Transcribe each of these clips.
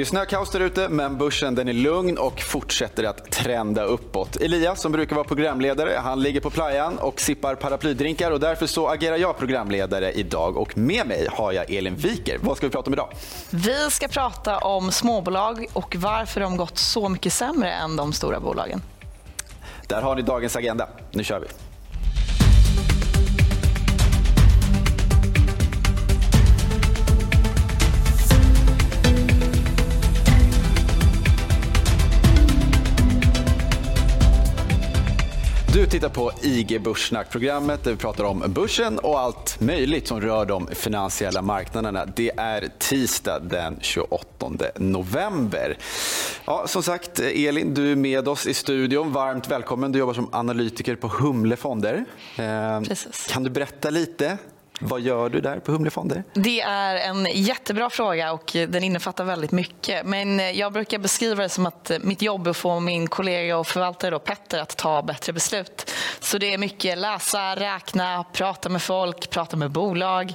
Det är snökaos där ute, men börsen den är lugn och fortsätter att trenda uppåt. Elias, som brukar vara programledare, han ligger på playan och sippar paraplydrinkar. och Därför så agerar jag programledare idag. Och Med mig har jag Elin Viker. Vad ska vi prata om idag? Vi ska prata om småbolag och varför de gått så mycket sämre än de stora bolagen. Där har ni dagens agenda. Nu kör vi. Du tittar på IG Börssnack, programmet där vi pratar om börsen och allt möjligt som rör de finansiella marknaderna. Det är tisdag den 28 november. Ja, som sagt, Elin, du är med oss i studion. Varmt välkommen. Du jobbar som analytiker på Humle Fonder. Eh. Kan du berätta lite vad gör du där på Humle Fonder? Det är en jättebra fråga och den innefattar väldigt mycket. Men jag brukar beskriva det som att mitt jobb är att få min kollega och förvaltare då, Petter att ta bättre beslut. Så det är mycket läsa, räkna, prata med folk, prata med bolag,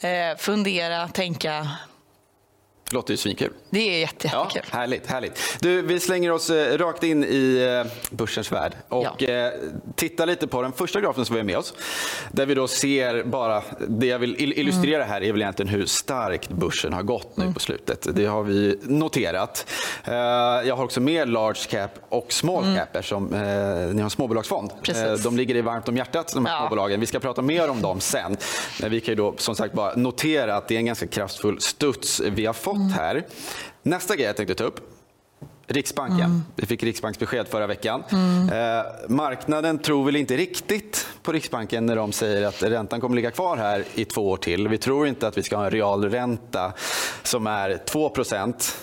eh, fundera, tänka det låter ju svinkul. Det är jätte, jättekul. Ja, härligt, härligt. Du, vi slänger oss eh, rakt in i eh, börsens värld och ja. Eh, tittar lite på den första grafen som vi har med oss. Där vi då ser bara, det jag vill illustrera här är väl egentligen hur starkt börsen har gått nu mm. på slutet. Det har vi noterat. Jag har också med large cap och small mm. cap eftersom ni har en småbolagsfond. Precis. De ligger i varmt om hjärtat, de här ja. småbolagen. Vi ska prata mer om dem sen. Men vi kan ju då som sagt bara notera att det är en ganska kraftfull studs vi har fått mm. Här. Nästa grej jag tänkte ta upp. Riksbanken. Mm. Vi fick riksbanksbesked förra veckan. Mm. Eh, marknaden tror väl inte riktigt på Riksbanken när de säger att räntan kommer ligga kvar här i två år till. Vi tror inte att vi ska ha en realränta som är 2%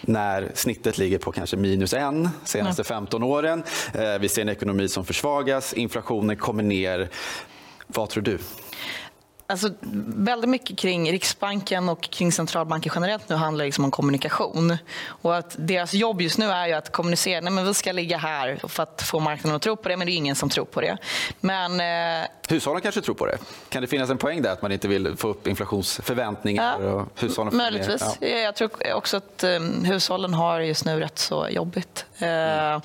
när snittet ligger på kanske minus en senaste 15 åren. Eh, vi ser en ekonomi som försvagas, inflationen kommer ner. Vad tror du? Alltså, väldigt mycket kring Riksbanken och kring centralbanker generellt nu handlar liksom om kommunikation. Och att deras jobb just nu är att kommunicera. Nej, men vi ska ligga här för att få marknaden att tro på det, men det är ingen som tror på det. Men, eh... Hushållen kanske tror på det? Kan det finnas en poäng där att man inte vill få upp inflationsförväntningar? Ja, och hushållen möjligtvis. Ja. Jag tror också att um, hushållen har just nu rätt så jobbigt. Mm.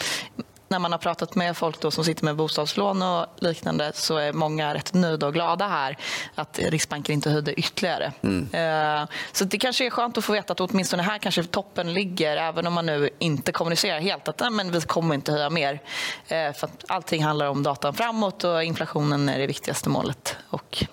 När man har pratat med folk då som sitter med bostadslån och liknande så är många rätt nöjda och glada här att Riksbanken inte höjde ytterligare. Mm. Eh, så det kanske är skönt att få veta att åtminstone här kanske toppen ligger även om man nu inte kommunicerar helt att men vi kommer inte höja mer. Eh, för allting handlar om datan framåt och inflationen är det viktigaste målet och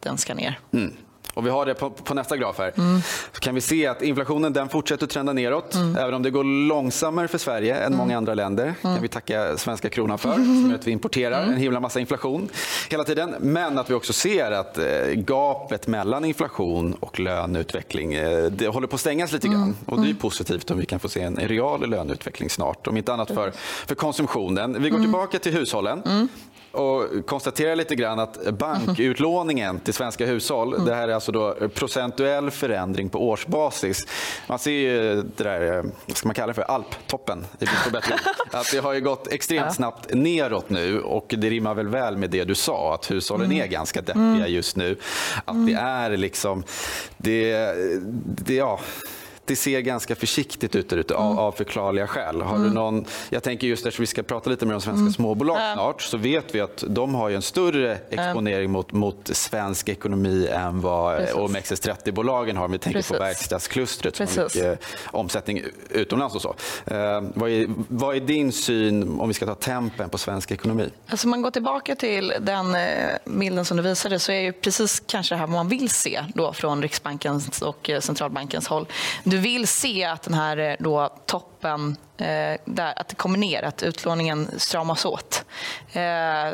den ska ner. Mm och vi har det på, på nästa graf här, mm. så kan vi se att inflationen den fortsätter trenda neråt. Mm. Även om det går långsammare för Sverige än mm. många andra länder. kan vi tacka svenska kronan för, som gör att vi importerar mm. en himla massa inflation hela tiden. Men att vi också ser att eh, gapet mellan inflation och löneutveckling eh, det håller på att stängas lite grann. Och det är positivt om vi kan få se en real löneutveckling snart. Om inte annat för, för konsumtionen. Vi går tillbaka till hushållen och konstaterar lite grann att bankutlåningen till svenska hushåll, mm. det här är alltså då procentuell förändring på årsbasis. Man ser ju det där, vad ska man kalla det för, alptoppen i Att det har ju gått extremt snabbt neråt nu och det rimmar väl väl med det du sa, att hushållen mm. är ganska deppiga mm. just nu. Att det är liksom, det, det ja det ser ganska försiktigt ut där ute av, mm. av förklarliga skäl. Har mm. du någon, jag tänker just eftersom vi ska prata lite mer om svenska mm. småbolag snart så vet vi att de har en större exponering mot, mot svensk ekonomi än vad OMXS30-bolagen har. Om vi tänker Precis. på verkstadsklustret som har mycket omsättning utomlands och så. Eh, vad, är, vad är din syn, om vi ska ta tempen, på svensk ekonomi? Alltså man går tillbaka till den eh, bilden som du visade så är ju precis kanske det här man vill se då från Riksbankens och eh, centralbankens håll du vill se att den här eh, då, toppen eh, där, att det kommer ner, att utlåningen stramas åt. Eh,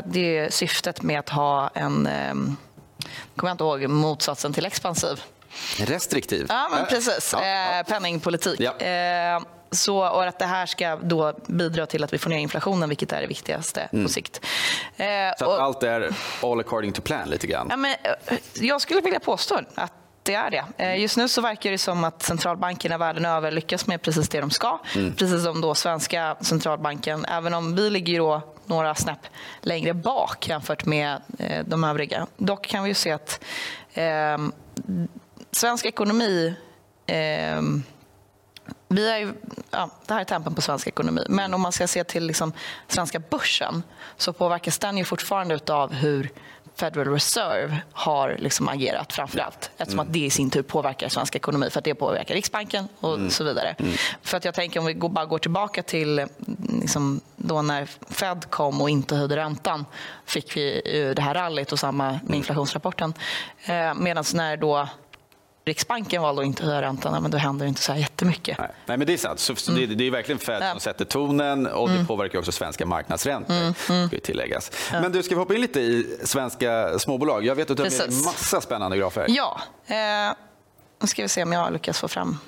det är syftet med att ha en, eh, kommer jag inte ihåg, motsatsen till expansiv. Restriktiv? Ja, men precis. Ja. Eh, penningpolitik. Ja. Eh, så, och att det här ska då bidra till att vi får ner inflationen, vilket är det viktigaste mm. på sikt. Eh, så och, allt är all according to plan lite grann? Ja, men, eh, jag skulle vilja påstå att det är det. Just nu så verkar det som att centralbankerna världen över lyckas med precis det de ska. Mm. Precis som då svenska centralbanken, även om vi ligger då några snäpp längre bak jämfört med eh, de övriga. Dock kan vi se att eh, svensk ekonomi eh, vi är ju, ja, det här är tempen på svensk ekonomi. Men om man ska se till liksom svenska börsen så påverkas den ju fortfarande av hur Federal Reserve har liksom agerat framför allt. Eftersom att det i sin tur påverkar svensk ekonomi för att det påverkar Riksbanken och mm. så vidare. Mm. För att jag tänker om vi bara går tillbaka till liksom då när Fed kom och inte höjde räntan fick vi det här rallyt och samma med mm. inflationsrapporten. Eh, Medan när då Riksbanken valde att inte höja räntan, men då händer det inte så här jättemycket. Nej, Nej men det är sant. Så, så mm. det, det, är verkligen Fed som sätter tonen och det mm. påverkar också svenska marknadsräntor. Mm. mm. Ska tilläggas. Ja. Men du, ska vi hoppa in lite i svenska småbolag? Jag vet att du har med en massa spännande grafer. Ja. Eh, nu ska vi se om jag lyckas få fram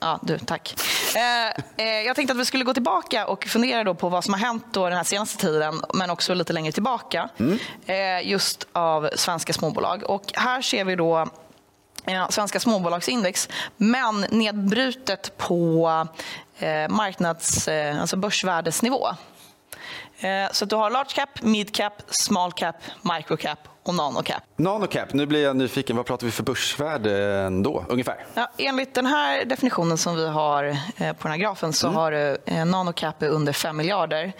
Ja, du, tack. Eh, eh, jag tänkte att vi skulle gå tillbaka och fundera då på vad som har hänt då den här senaste tiden, men också lite längre tillbaka, mm. eh, just av svenska småbolag. Och här ser vi då svenska småbolagsindex, men nedbrutet på eh, marknads, eh, alltså börsvärdesnivå. Eh, så du har large cap, mid cap, small cap, micro cap och nano cap. Nano cap, nu blir jag nyfiken. Vad pratar vi för börsvärde då, ungefär? Ja, enligt den här definitionen som vi har på den här grafen så mm. har du nano cap under 5 miljarder.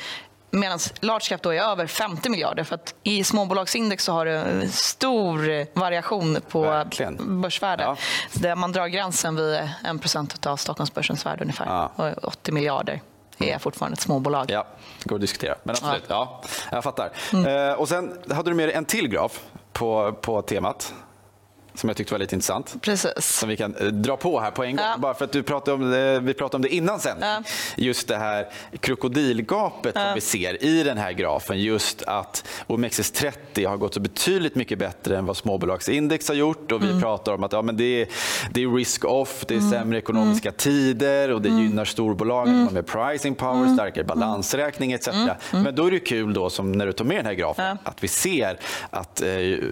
Medan large cap då är över 50 miljarder. För att I småbolagsindex så har du stor variation på Verkligen. börsvärde. Ja. Där man drar gränsen vid 1% av Stockholmsbörsens värde ungefär. Ja. 80 miljarder är fortfarande ett småbolag. Ja, det går att diskutera. Men absolut, ja. ja jag fattar. Mm. Eh, och sen hade du med dig en till graf på, på temat som jag tyckte var lite intressant. Precis. Som vi kan eh, dra på här på en gång. Ja. Bara för att du pratade om det, vi pratade om det innan sen. Ja. Just det här krokodilgapet ja. som vi ser i den här grafen. Just att OMXS30 har gått så betydligt mycket bättre än vad småbolagsindex har gjort. Och vi mm. pratar om att ja, men det, är, det är risk-off, det är mm. sämre ekonomiska mm. tider och det mm. gynnar storbolagen mm. med pricing power, mm. starkare balansräkning etc. Men då är det kul då, som när du tar med den här grafen, att vi ser att eh,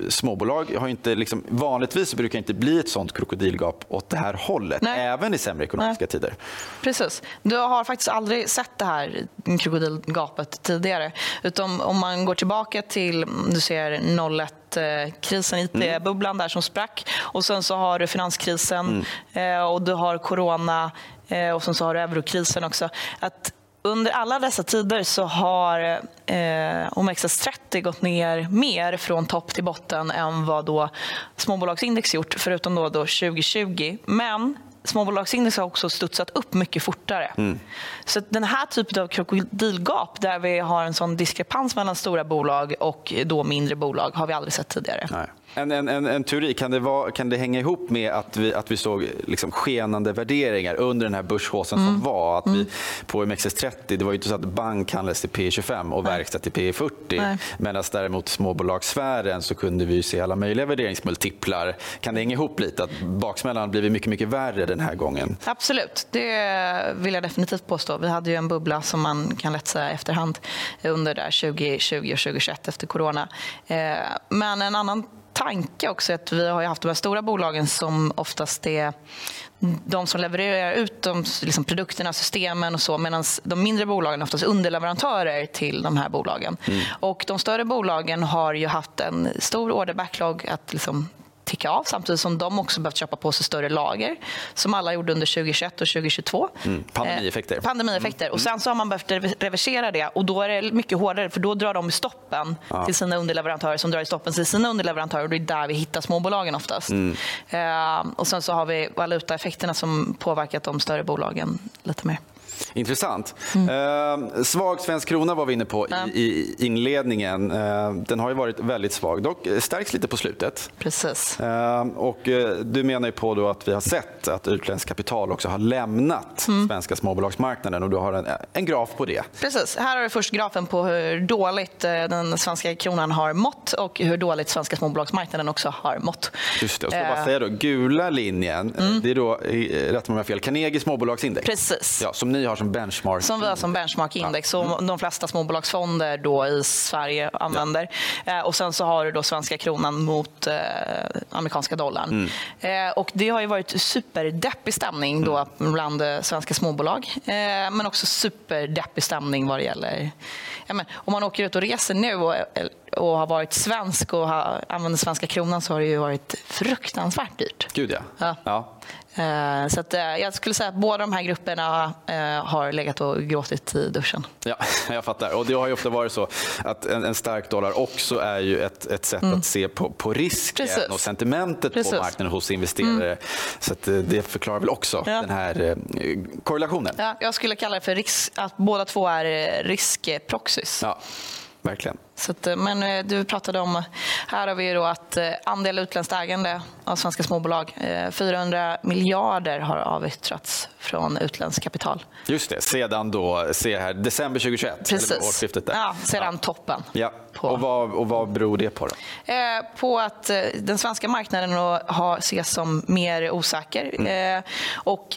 småbolag har inte liksom vanligt vanligtvis brukar det inte bli ett sånt krokodilgap åt det här hållet, Nej. även i sämre ekonomiska Nej. tider. Precis. Du har faktiskt aldrig sett det här krokodilgapet tidigare. Utan om man går tillbaka till du ser 01 eh, krisen, IT-bubblan där som sprack. Och sen så har du finanskrisen mm. Eh, och du har corona eh, och sen så har du eurokrisen också. Att under alla dessa tider så har eh, OMXS30 gått ner mer från topp till botten än vad då småbolagsindex gjort, förutom då, då 2020. Men småbolagsindex har också studsat upp mycket fortare. Mm. Så den här typen av krokodilgap där vi har en sån diskrepans mellan stora bolag och då mindre bolag har vi aldrig sett tidigare. Nej. En, en, en, en, teori, kan det, vara, kan det hänga ihop med att vi, att vi såg liksom skenande värderingar under den här börshaussen mm. som var? Att vi, mm. på MXS30, det var ju inte så att bank handlades till P25 och verkstad till P40. Medan däremot småbolagssfären så kunde vi se alla möjliga värderingsmultiplar. Kan det hänga ihop lite att baksmällan blivit mycket, mycket värre den här gången? Absolut, det vill jag definitivt påstå. Vi hade ju en bubbla som man kan lätt säga efterhand under där 2020 och 2021 efter corona. Eh, men en annan tanke också att vi har haft de här stora bolagen som oftast är de som levererar ut de liksom produkterna, systemen och så medan de mindre bolagen är oftast underleverantörer till de här bolagen. Mm. Och de större bolagen har ju haft en stor orderbacklog att liksom ticka av samtidigt som de också behövt köpa på sig större lager som alla gjorde under 2021 och 2022. Mm, pandemieffekter. Eh, pandemieffekter. Mm. Och sen så har man behövt reversera det och då är det mycket hårdare för då drar de i stoppen ja. till sina underleverantörer som drar i stoppen till sina underleverantörer och det är där vi hittar småbolagen oftast. Mm. Eh, och sen så har vi valutaeffekterna som påverkat de större bolagen lite mer. Intressant. Mm. Eh, svag svensk krona var vi inne på ja. i, i, inledningen. Eh, den har ju varit väldigt svag, dock stärks lite på slutet. Precis. Eh, och, eh, du menar ju på då att vi har sett att utländskt kapital också har lämnat mm. svenska småbolagsmarknaden och du har en, en graf på det. Precis. Här har du först grafen på hur dåligt eh, den svenska kronan har mått och hur dåligt svenska småbolagsmarknaden också har mått. Just det. Och ska bara eh. säga då, gula linjen, mm. det är då, rätt om jag fel, Carnegie småbolagsindex. Precis. Ja, som ni har som benchmark. Som vi har som benchmarkindex, ja. som de flesta småbolagsfonder då i Sverige använder. Ja. Eh, och sen så har du då svenska kronan mot eh, amerikanska dollarn. Mm. Eh, och det har ju varit superdeppig stämning då mm. bland svenska småbolag. Men också superdeppig stämning vad det gäller... Men, om man åker ut och reser nu och och har varit svensk och har, använder svenska kronan så har det ju varit fruktansvärt dyrt. Gud ja. Ja. ja. Eh, Så att, eh, jag skulle säga att båda de här grupperna eh, har legat och gråtit i duschen. Ja, jag fattar. Och det har ju ofta varit så att en, stark dollar också är ju ett, ett sätt att se på, på risken Mm. Precis. och sentimentet Precis. Mm. på marknaden hos investerare. Så att eh, det förklarar väl också Ja. den här korrelationen. Ja, jag skulle kalla det för risk, att båda två är riskproxys. Ja, verkligen. Så att, eh, men eh, du pratade om, här har vi då att eh, andel utländskt ägande av svenska småbolag, eh, 400 miljarder har avyttrats från utländskt kapital. Just det, sedan då, se här, december 2021, eller Precis. årsskiftet där. Ja, sedan toppen. Ja. Och, vad, och vad beror det på då? På att den svenska marknaden har, ses som mer osäker. Mm. Och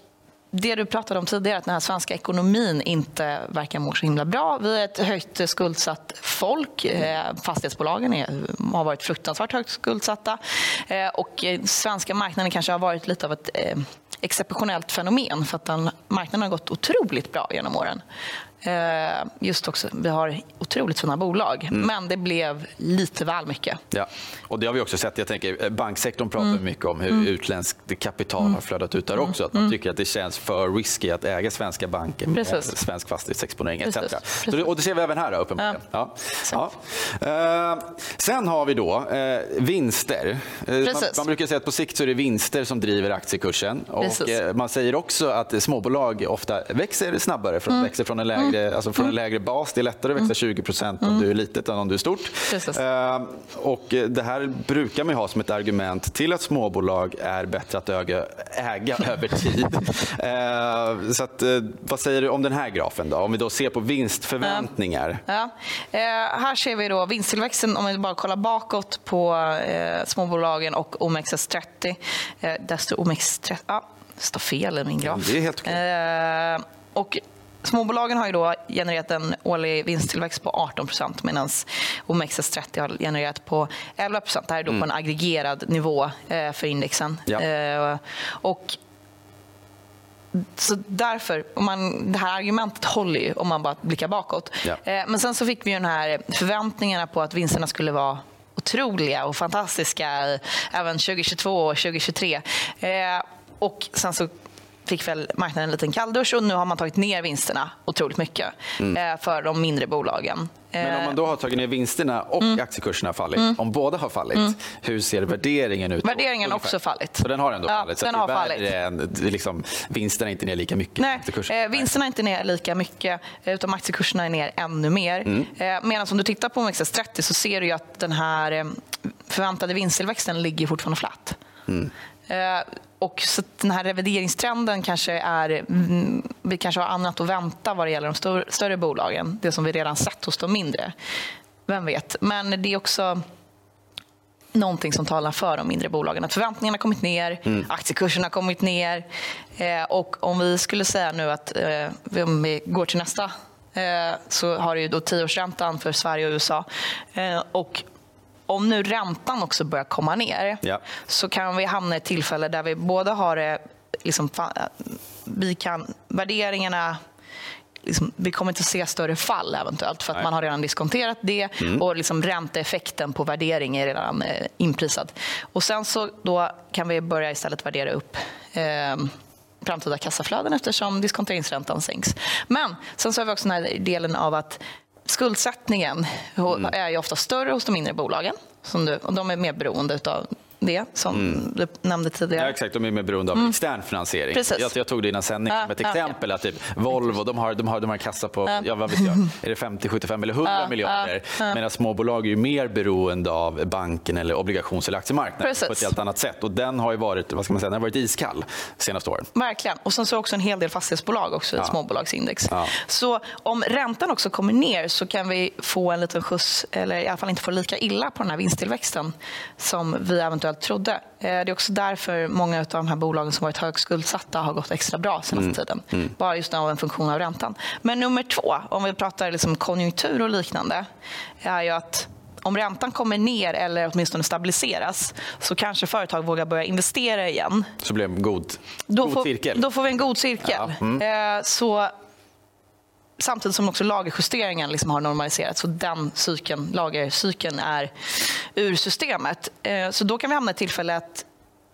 det du pratade om tidigare, att den här svenska ekonomin inte verkar må så himla bra. Vi är ett högt skuldsatt folk. Eh, fastighetsbolagen är, har varit fruktansvärt högt skuldsatta. Eh, och eh, svenska marknaden kanske har varit lite av ett exceptionellt fenomen för att den, marknaden har gått otroligt bra genom åren. Eh, Just också, vi har otroligt fina bolag, Mm. men det blev lite väl mycket. Ja, och det har vi också sett. Jag tänker, eh, banksektorn pratar Mm. mycket om hur utländskt kapital har flödat ut där också. Att man tycker att det känns för risky att äga svenska banker med Mm. Precis. svensk fastighetsexponering etc. Precis, det, och det ser vi även här uppenbarligen. Ja. Ja. Eh, sen har vi då eh, vinster. Eh, man, Precis. man brukar säga att på sikt så är det vinster som driver aktiekursen. Och, Precis. eh, man säger också att småbolag ofta växer snabbare Mm. växer från en, lägre, alltså från en lägre bas. Det är lättare att växa 20 procent om du är litet än om du är stort. Mm. Eh, och det här brukar man ha som ett argument till att småbolag är bättre att äga, äga över tid. Eh, så att, eh, vad säger du om den här grafen då? Om vi då ser på vinstförväntningar. Ja. Eh, här ser vi då vinsttillväxten om vi bara kollar bakåt på småbolagen och OMXS30. Eh, där står OMX30. Ja, det står fel i min graf. Det är helt okej. Eh, och Småbolagen har ju då genererat en årlig vinsttillväxt på 18% medan OMXS30 har genererat på 11 Det här är då på en aggregerad nivå eh, för indexen. Ja. Eh, och så därför, om man, det här argumentet håller ju om man bara blickar bakåt. Ja. Eh, Men sen så fick vi ju den här förväntningarna på att vinsterna skulle vara otroliga och fantastiska även 2022 och 2023. Eh, Och sen så fick väl marknaden en liten kalldusch och nu har man tagit ner vinsterna otroligt mycket eh, för de mindre bolagen. Men om man då har tagit ner vinsterna och aktiekurserna har fallit, om båda har fallit, hur ser värderingen ut? Värderingen har också fallit. Så den har ändå Ja, fallit? Så den har värre än, liksom, vinsterna är inte ner lika mycket? Nej, eh, vinsterna är inte ner lika mycket utan aktiekurserna är ner ännu mer. Mm. Eh, medan om du tittar på OMXS30 så ser du att den här eh, förväntade vinsttillväxten ligger fortfarande flat. Mm. Eh, och så den här revideringstrenden kanske är... Mm, vi kanske har annat att vänta vad det gäller de stor, större bolagen. Det som vi redan sett hos de mindre. Vem vet? Men det är också någonting som talar för de mindre bolagen. Att förväntningarna har kommit ner, aktiekurserna har kommit ner. Eh, och om vi skulle säga nu att eh, om vi går till nästa eh, så har du ju då tioårsräntan för Sverige och USA. Eh, och om nu räntan också börjar komma ner Ja. så kan vi hamna i ett tillfälle där vi både har det, liksom, vi kan, värderingarna Liksom, vi kommer inte se större fall eventuellt för att Nej. man har redan diskonterat det och liksom ränteeffekten på värdering är redan eh, inprisad. Och sen så då kan vi börja istället värdera upp eh, framtida kassaflöden eftersom diskonteringsräntan sänks. Men sen så har vi också den här delen av att skuldsättningen är ju ofta större hos de mindre bolagen. Som du, och de är mer beroende av det, som du nämnde tidigare. Ja, exakt, de är mer beroende av extern finansiering. Precis. Jag, jag tog det innan sändning Ja, som ett ja, exempel. Att typ Volvo de har, de har, de har en kassa på ja. vad vet jag, är det 50, 75 eller 100 miljarder. Medan småbolag är ju mer beroende av banken, eller obligations eller aktiemarknaden Precis. på ett helt annat sätt. Och den har ju varit, vad ska man säga, den har varit iskall de senaste åren. Verkligen. Och sen så också en hel del fastighetsbolag också i Ja. småbolagsindex. Ja. Så om räntan också kommer ner så kan vi få en liten skjuts, eller i alla fall inte få lika illa på den här vinsttillväxten som vi eventuellt trodde. Eh, Det är också därför många av de här bolagen som varit högskuldsatta har gått extra bra senaste tiden. Bara just av en funktion av räntan. Men nummer två, om vi pratar liksom konjunktur och liknande, är ju att om räntan kommer ner eller åtminstone stabiliseras så kanske företag vågar börja investera igen. Så blev det en god, god får, cirkel. då får vi en god cirkel. Ja, mm. Eh, Så samtidigt som också lagerjusteringen liksom har normaliserats. Så den cykeln, lagercykeln är ur systemet. Eh, så då kan vi hamna i ett tillfälle att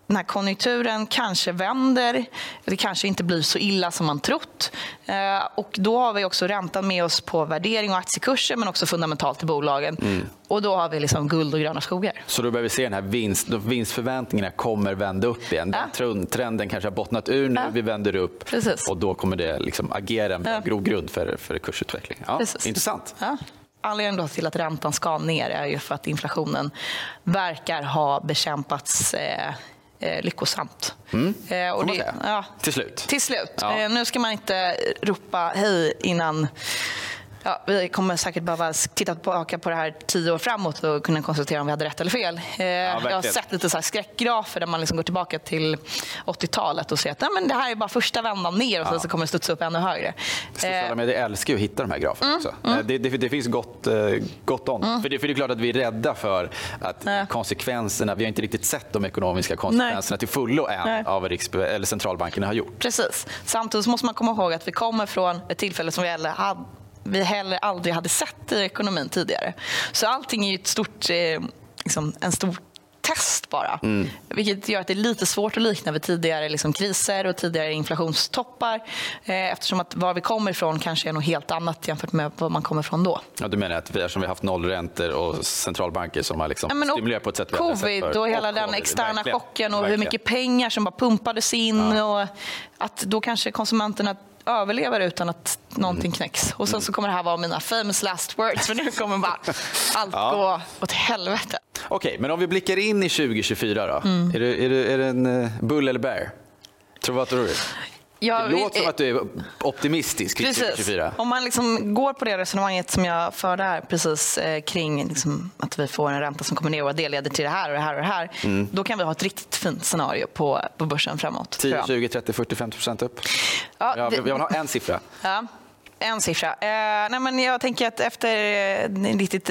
när konjunkturen kanske vänder, det kanske inte blir så illa som man trott. Eh, och då har vi också räntan med oss på värdering och aktiekurser men också fundamentalt i bolagen. Mm. Och då har vi liksom guld och gröna skogar. Så då börjar vi se den här vinst, vinstförväntningarna kommer vända upp igen. Den trenden kanske har bottnat ur nu, ja. vi vänder upp Precis. och då kommer det liksom agera en ja. grogrund för, för kursutveckling. Ja, intressant. Ja. Anledningen till att räntan ska ner är ju för att inflationen verkar ha bekämpats eh, eh, lyckosamt. Mm. Eh, och det, ja, till slut. Till slut. Ja. Eh, nu ska man inte ropa hej innan Ja, vi kommer säkert behöva titta tillbaka på det här tio år framåt och kunna konstatera om vi hade rätt eller fel. Eh, ja, jag har sett lite så skräckgrafer där man liksom går tillbaka till 80-talet och ser att nej, men det här är bara första vändan ner och ja. så kommer det studsa upp ännu högre. Sociala eh, medier älskar att hitta de här graferna mm, också. Mm. Eh, det, det, det, finns gott, gott om. Mm. För, det, för det är klart att vi är rädda för att ja. konsekvenserna, vi har inte riktigt sett de ekonomiska konsekvenserna nej. till fullo än nej. av vad Riks eller centralbankerna har gjort. Precis. Samtidigt måste man komma ihåg att vi kommer från ett tillfälle som vi hade vi heller aldrig hade sett i ekonomin tidigare. Så allting är ett stort, eh, liksom, en stor test bara. Mm. Vilket gör att det är lite svårt att likna vid tidigare liksom, kriser och tidigare inflationstoppar. Eh, eftersom att var vi kommer ifrån kanske är något helt annat jämfört med var man kommer ifrån då. Ja, du menar att vi, eftersom vi har haft nollräntor och centralbanker som har liksom ja, stimulerat på ett sätt vi Covid och, och hela och den externa verkligen. chocken och verkligen. hur mycket pengar som bara pumpades in. Ja. Och att då kanske konsumenterna överlever utan att någonting knäcks. Och sen så kommer det här vara mina famous last words för nu kommer bara allt ja. gå åt helvete. Okej, okay, men om vi blickar in i 2024 då. Mm. Är, det, är, det, är det en uh, bull eller bear? Tror vad tror du? Ja, det låter som att du är optimistisk kring 2024. Om man liksom går på det resonemanget som jag förde här precis eh, kring liksom, att vi får en ränta som kommer ner och det leder till det här och det här och det här. Mm. Då kan vi ha ett riktigt fint scenario på, på börsen framåt. 10, 20, 30, 40, 50 procent upp? Ja, jag, jag vill ha en siffra. Ja. En siffra. Eh, nej men jag tänker att efter eh, riktigt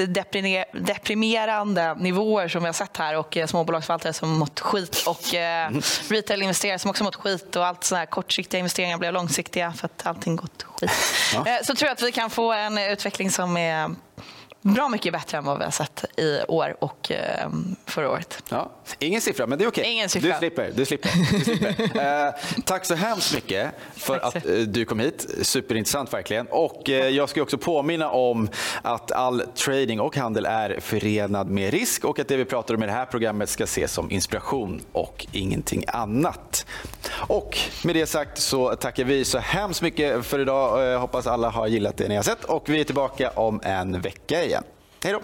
deprimerande nivåer som vi har sett här och eh, småbolagsförvaltare som mått skit och eh, retail-investerare som också mått skit och allt sådana här kortsiktiga investeringar blev långsiktiga för att allting gått skit. Ja. Eh, så tror jag att vi kan få en utveckling som är bra mycket bättre än vad vi har sett i år och eh, förra året. Ja, ingen siffra, men det är okej. Ingen siffra. Du slipper. Du slipper. Du slipper. eh, tack så hemskt mycket för att eh, du kom hit. Superintressant verkligen. Och eh, jag ska också påminna om att all trading och handel är förenad med risk och att det vi pratar om i det här programmet ska ses som inspiration och ingenting annat. Och med det sagt så tackar vi så hemskt mycket för idag. Jag hoppas alla har gillat det ni har sett och vi är tillbaka om en vecka igen. Hej då!